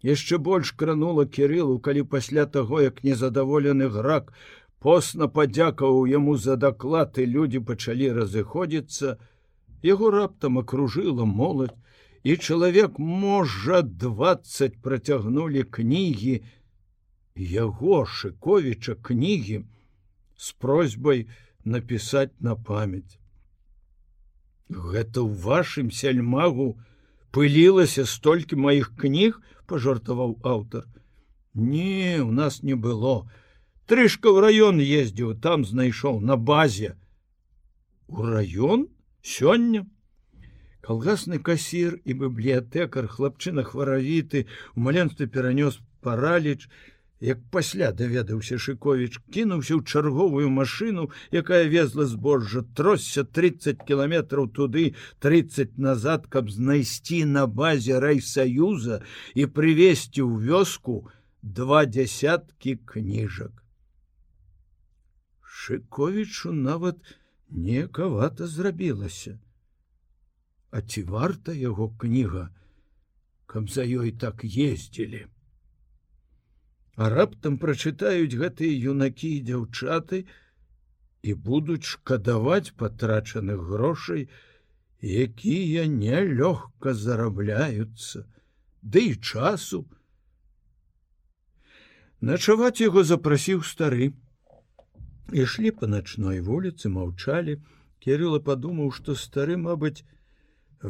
яшчэ больш кранула кириллу калі пасля таго як незадаволены грак посна падзякаваў яму за даклад і людзі пачалі разыходзіцца. Яго раптам акружыла моладзь і чалавек можа двадцать працягнулі кнігі. Яго шыковіча кнігі з просьбай напісаць на памяць. Гэта ў вашым сяльмагу пылілася столькі маіх кніг пожартаваў аўтар. Не у нас не было трышка ў раён ездзіў там знайшоў на базе. У раён сёння. Калгасны касір і бібліятэкар хлапчына хваравіты у маленстве перанёс параліч як пасля даведаўся шыковіч кінуўся ў чарговую машыну якая везла збожжа тросся 30 кіламетраў туды 30 назад каб знайсці на базе райсаюза і прывесці ў вёску два дзясяткі кніжак шыковічу нават некавата зрабілася а ці варта яго кніга каб за ёй так ездзілі а раптам прачытаюць гэтыя юнакі і дзяўчаты і будуць шкадаваць патрачаных грошай, якія нялёгка зарабляюцца, ды і часу. Начаваць яго запрасіў стары. Ішлі па начной вуліцы, маўчалі, Кірыла падумаў, што стары, мабыць,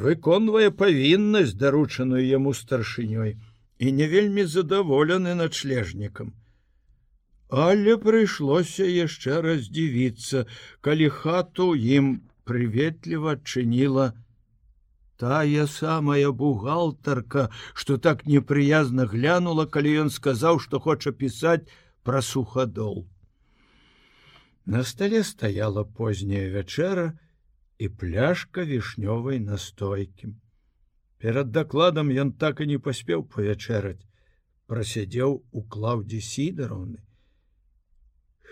выконвае павіннасць даручаную яму старшынёй і не вельмі задаволены начлежнікам. Але прыйшлося яшчэ раз дзівіцца, калі хату ім прыветліва адчыніла тая самая бухгалтарка, што так непрыязна глянула, калі ён сказаў, што хоча пісаць пра сухадол. На стале стаяла позняя вячэра і пляшка вішнёвай настойкі. Перад дакладам ён так і не паспеў павячэраць, прасядзеў у клаўдзе сідароўны.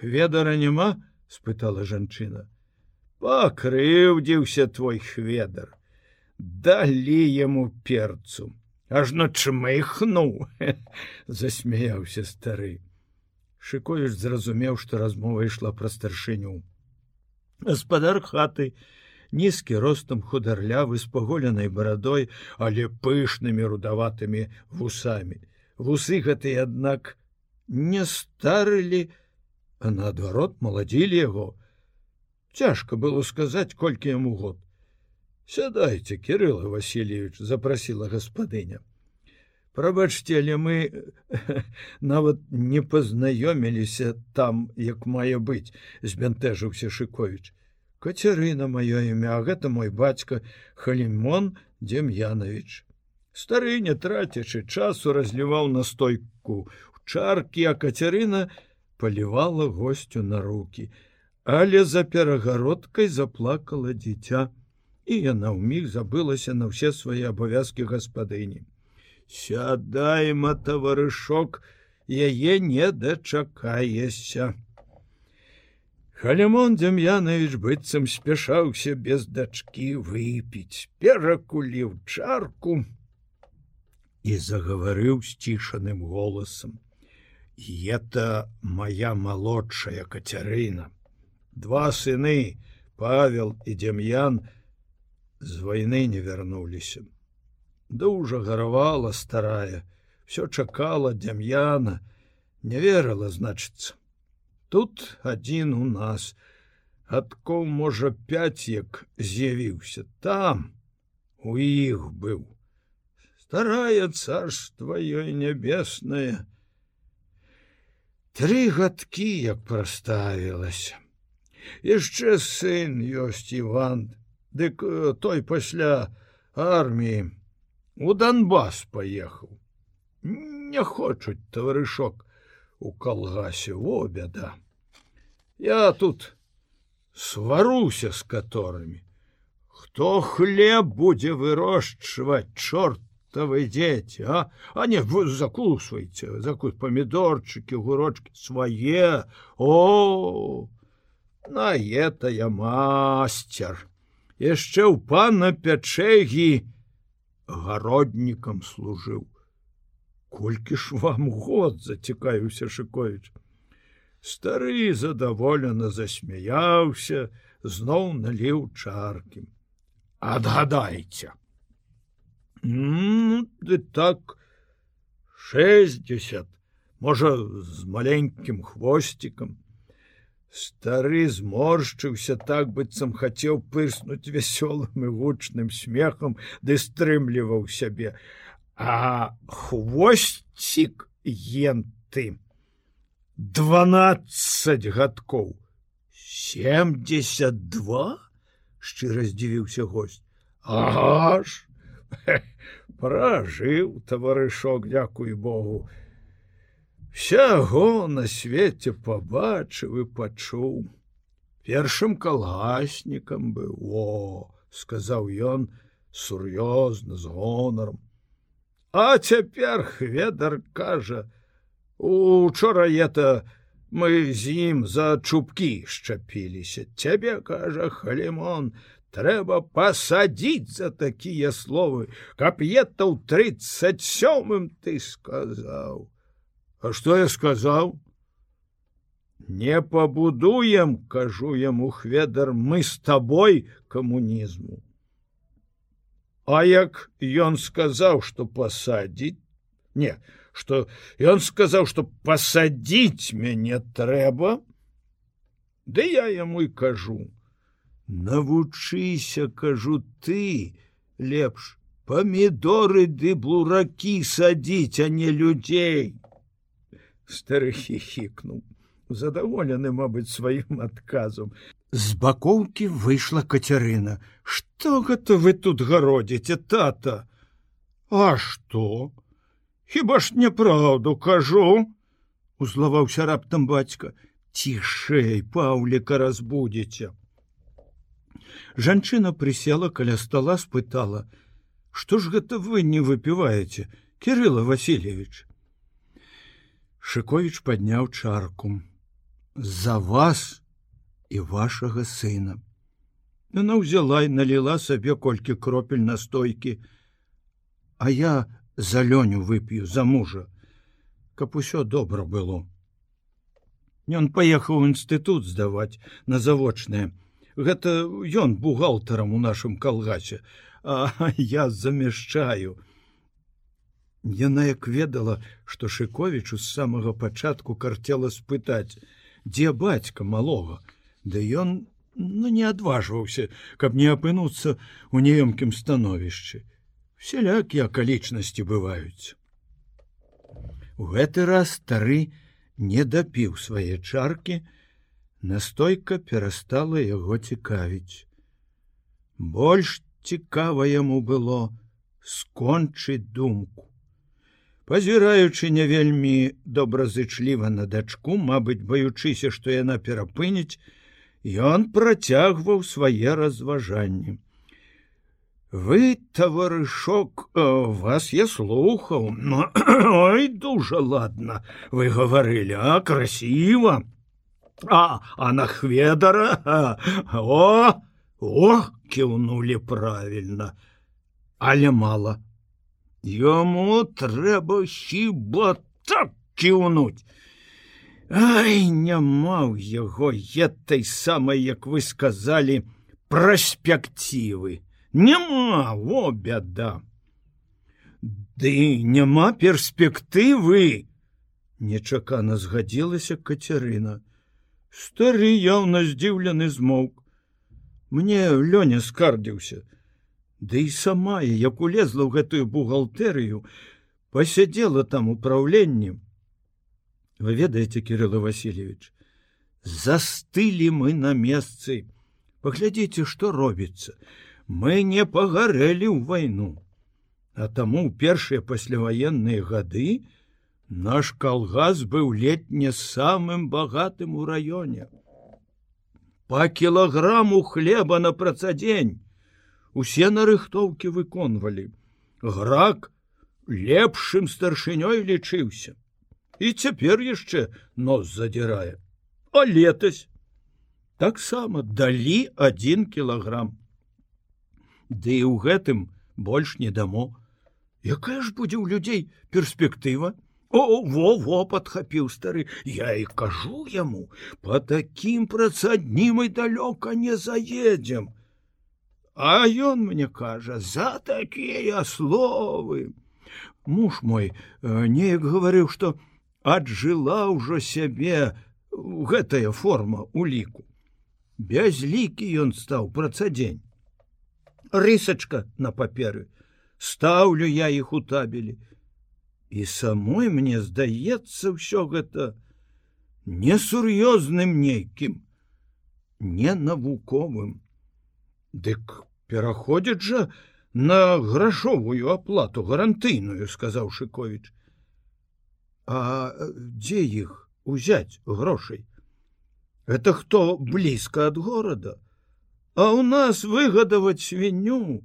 Хведара няма, спытала жанчына. Пакрыўдзіўся твой хведар. Далі яму перцу, ажно чмыхнуў, засмяяўся стары. Шыковіч зразумеў, што размова ішла пра старшыню. Гаспадар хаты, нізкі ростам хударлявы з паголенай барадой, але пышнымі рудаватымі вусамі. Вусы гэтыя, аднак, не старылі, а наадварот маладзілі яго. Цяжка было сказаць, колькі яму год. Сядайце, Кирилла Васильевич запросила гаспадыня. Прабачце, але мы нават не пазнаёміліся там, як мае быць, збянтэжыўся Шковіч. Кацярына маё імя, гэта мой бацька Халімон Дем'янович. Стары не трацячы часу разліваў настойку у чаркі, а кацярына палівала госцю на руки, але за перагародкай заплакала дзіця, і яна ўміг забылася на ўсе свае абавязкі гаспадыні. Сядай, ма таварышок, яе не дачакаешся. Халямон Дзям'янович быццам спяшаўся без дачкі выпіць, перакуліў чарку і загаварыў сцішаным голасам. Это моя малодшая кацярына. Два сыны, Павел і Дзям'ян з вайны не вярнуліся. Дужа гаравала старая, все чакала Дзям'яна, не верыла, значыцца. Тут адзін у нас, адкол можа пяць як з'явіўся там у іх быў. Старая царства ёй нябесная тры гадкі як праставілася. Яшчэ сын ёсць иван дык э, той пасля арміі у донбас паехаў не хочуць таварышок у калгасе о бяда я тут сваруся з которыми. Хто хлеб будзе вырошчваць чортавы дзеці а? А не вы закусвайце закус памідорчыкі гурочки свае о! На этая мастер. Яшчэ ў пана пячэгі гароднікам служыў колькі ж вам год зацікаюся шыкович Стары задаволена засмяяўся, зноў наліў чаркі. Адгадайце. ты так 60, можа, з маленькім хвосцікам. Стары зморшчыўся так быццам хацеў пырснуць вясёлым і гучным смехам, ды стрымліваў сябе. А хвосцік ентым 12 гадкоў. 72 шчыра здзівіўся гость аж пражыў таварышок дзякуй Богу сяго на свеце пабачыў і пачуў. Першым калгаснікам быў. О сказаў ён сур'ёзна з гонаром а цяпер хведар кажа учора это мы з ім за чубкі шчапіліся. Цябе кажа халімон трэба пасадзіць за такія словы. Каб ета ў тридцать сёмым ты сказаў а что я сказаў не пабудуем кажу яму хведар мы з табой камунізму а як ён сказаў что пасадзіць не что ён сказаў что пасадзіць мяне трэба да я яму і кажу навучыся кажу ты лепш памідоры ды блуракі садзіць а не людзей стары хихікнуў задаволены мабыць сваім адказам з бакоўкі выйшла кацярына что гэта вы тут гародзіце тата? А что? Хіба ж няправду кажу узлаваўся раптам бацька цішэй паўліка разбудзеце жанчына прысела каля стола спытала. Что ж гэта вы не выпіваеце кирилла васильевич шыкович подняў чарку. За вас і вашага сына она ўзяла і наліла сабе колькі кропель настойкі а я за лёню вып'ю за мужа каб усё добра было Ён паехаў інстытут здаваць на завочнае. Гэта ён бухгалтарам у нашым калгасе а я замяшчаю Яна як ведала што шыковічу з самага пачатку карцела спытаць дзе бацька малога да ён ну не адважваўся каб не апынуцца у неёмкім становішчы Вселякія акалічнасці бываюць. У гэты раз стары не дапіў свае чаркі, настойка перастала яго цікавіць. Больш цікава яму было скончыць думку. Пазіраючы не вельмі добразычліва на дачку, мабыць, баючыся, што яна перапыніць, ён працягваў свае разважанні. Вы таварышок э, вас я слухаў ой дужа ладно вы гаварылі а красиво а а на хведара о о кіўнули правильно але мало Яму трэба хіба так кіўнуць Ай няма ў яго етай самай як вы сказали праспективы няма во бяда Ды няма перспектывы нечакана згадзілася кацярына стары яўна здзіўлены змоўк мне лёня скардзіўся Ды і сама як улезла ў гэтую бухгалтэрыю пасядзела там управленнем. Вы ведаеце кирилла васильевич застылі мы на месцы. Паглядзіце што робіцца. Мы не пагарэлі ў вайну. А таму ў першыя пасляваенныя гады наш калгас быў летне самым багатым у раёне. По кілаграму хлеба на працадзень усе нарыхтоўкі выконвалі. Грак лепшым старшынёй лічыўся. І цяпер яшчэ нос задзірае. А летась? Таксама далі один кілаграм. Ды і ў гэтым больш не дамо. Якая ж будзе ў людзей перспектыва? О во во падхапіў стары я і кажу яму по такім працадні мы далёка не заедзем а ён мне кажа за такія словы! Муж мой э, неяк гаварыў што аджыла ўжо сябе гэтая форма у ліку бязлікі ён стаў працадзень рысачка на паперы. Стаўлю я іх у табелі. І самой мне здаецца ўсё гэта несур'ёзным нейкім не навуковым дык пераходзіць жа на грашовую аплату гарантыйную сказаў шыкович А дзе іх узяць грошай? Это хто блізка ад горада, А у нас выгадаваць свінню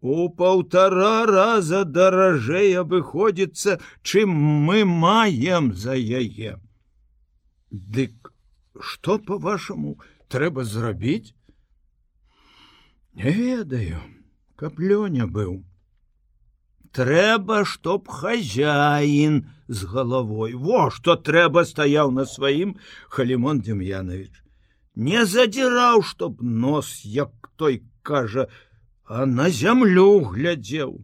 у паўтара раза даражэй абыходзіцца, чым мы маем за яе. Дык што по-вашаму трэба зрабіць? Не ведаю, каб лёня быў. Трэба чтоб хозяин з головой. Во что трэба стаяў на сваім халімон демьянович не задзіраў чтоб нос як той кажа а на зямлю глядзеў.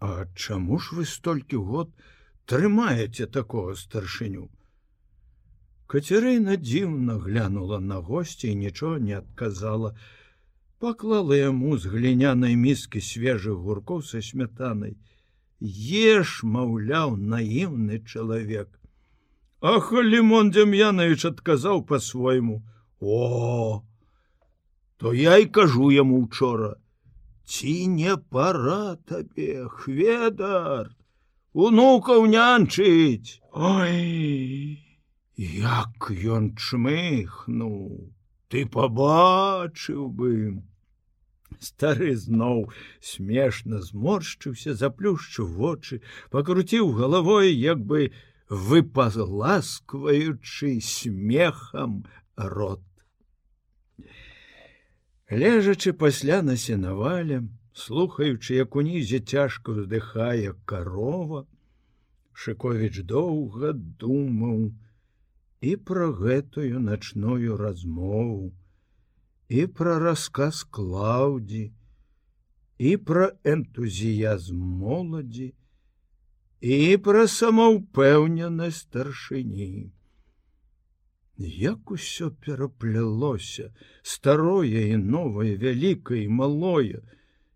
А чаму ж вы столькі год трымаеце такого старшыню? Кацярына дзіўна глянула на госці і нічого не адказала. а паклала яму з глінянай міскі свежых гуркоў са смятанай еш маўляў наіўны чалавек. Ах лимон дем'янович адказаў по-свойму о! То я і кажу яму учора ці не пора табе хведар? Унукаў нянчыць! Ой! Як ён чмыхнуў ты побачыў бы. Стары зноў смешна зморшчыўся заплюшчыў вочы пакруціў галавой як бы выпазласкваючы смехам рот. Лежачы пасля на сенавале слухаючы як унізе цяжка вздыхае карова шыковіч доўга думаў і пра гэтую начную размову і пра расказ клаўдзі і пра энтузіязм моладзі і пра самаўпэўненасць старшыні. Як усё пераплялося старое і новае вялікае і малое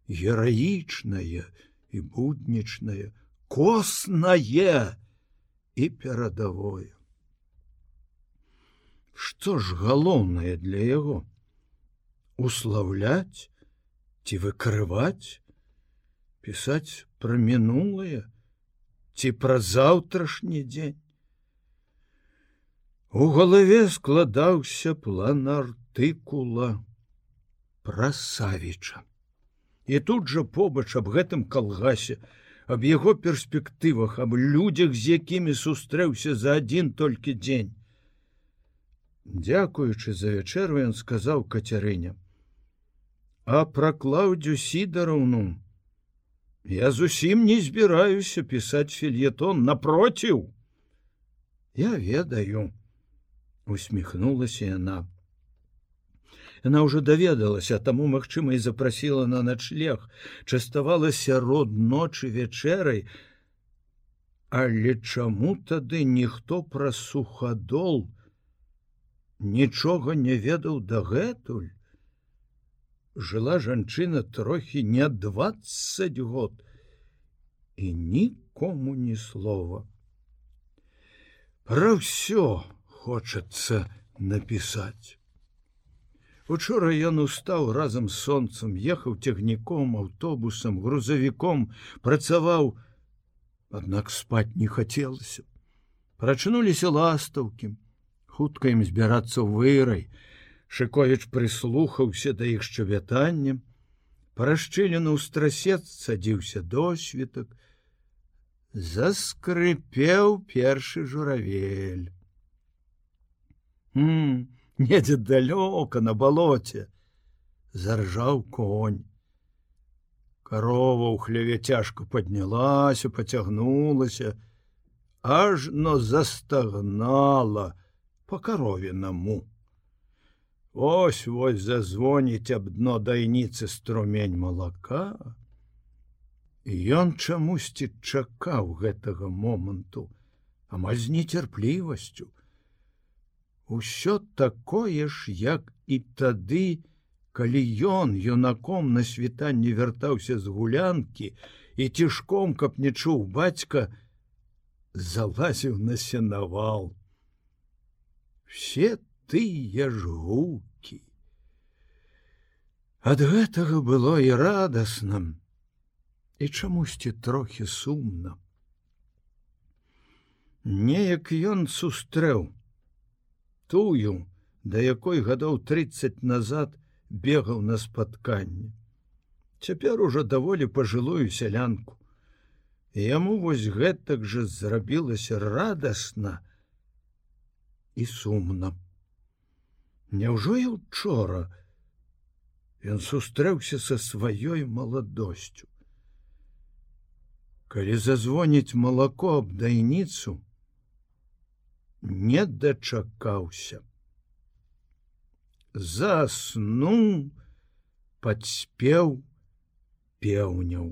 гераічнае і буднічнае коснае і перадавое Што ж галоўнае для яго? Услаўляць ці выкрываць, пісаць пра мінулае ці пра заўтрашні дзень. У галаве складаўся план артыкула пра савіча. І тут жа побач аб гэтым калгасе, аб яго перспектывах, аб людзях, з якімі сустрэўся за адзін толькі дзень. Дякуючы за вячэру ён сказаў кацярыня. А пра клаўдзю сідараўну я зусім не збіраюся пісаць фельетон напроціў. Я ведаю, усміхнулася яна. Яна ўжо даведалася, таму магчыма і запрасіла на начлег, частавалася род ночы вячэрай. Але чаму тады ніхто пра сухадол нічога не ведаў дагэтуль? Жыла жанчына трохі не двадцать год і нікому ні слова. Пра ўсё хочацца напісаць. Учора ён устаў разам з сонцам, ехаў цягніком, аўтобусам, грузавіком, працаваў, аднак спаць не хацелася. Прачнуліся ластаўкі, хутка ім збірацца ў вырай. Шыковіч прыслухаўся да іх шчавятання. Парашчылену ў страсец садзіўся досвітак, заскрыпеў першы журавель. недзе далёка на балоце заржаў конь корова ў хляве цяжко поднялася поцягнулася ажно застагнала по каровінаму ось вось зазвоніць аб дно дайніцы струмень малака. Ён чамусьці чакаў гэтага моманту амаль з нецярплівасцю. Усё такое ж, як і тады, калі ён юнаком на світанне вяртаўся з гулянкі і цішком, каб не чуў бацька, залазіў на сенавал. Все тыя ж гукі. Ад гэтага было і радасна, і чамусьці трохі сумна. Неяк ён сустрэў, тую, да якой гадоў 30 назад бегаў на спатканне. Цяпер ужо даволі пажылую сялянку. Яму вось гэтак жа зрабілася радасна і сумна. Няўжо і учора ён сустрэўся са сваёй маладосцю. Калі зазвоніць малако аб дайніцу, не дачакаўся. Заснуў, падспеў пеўняў.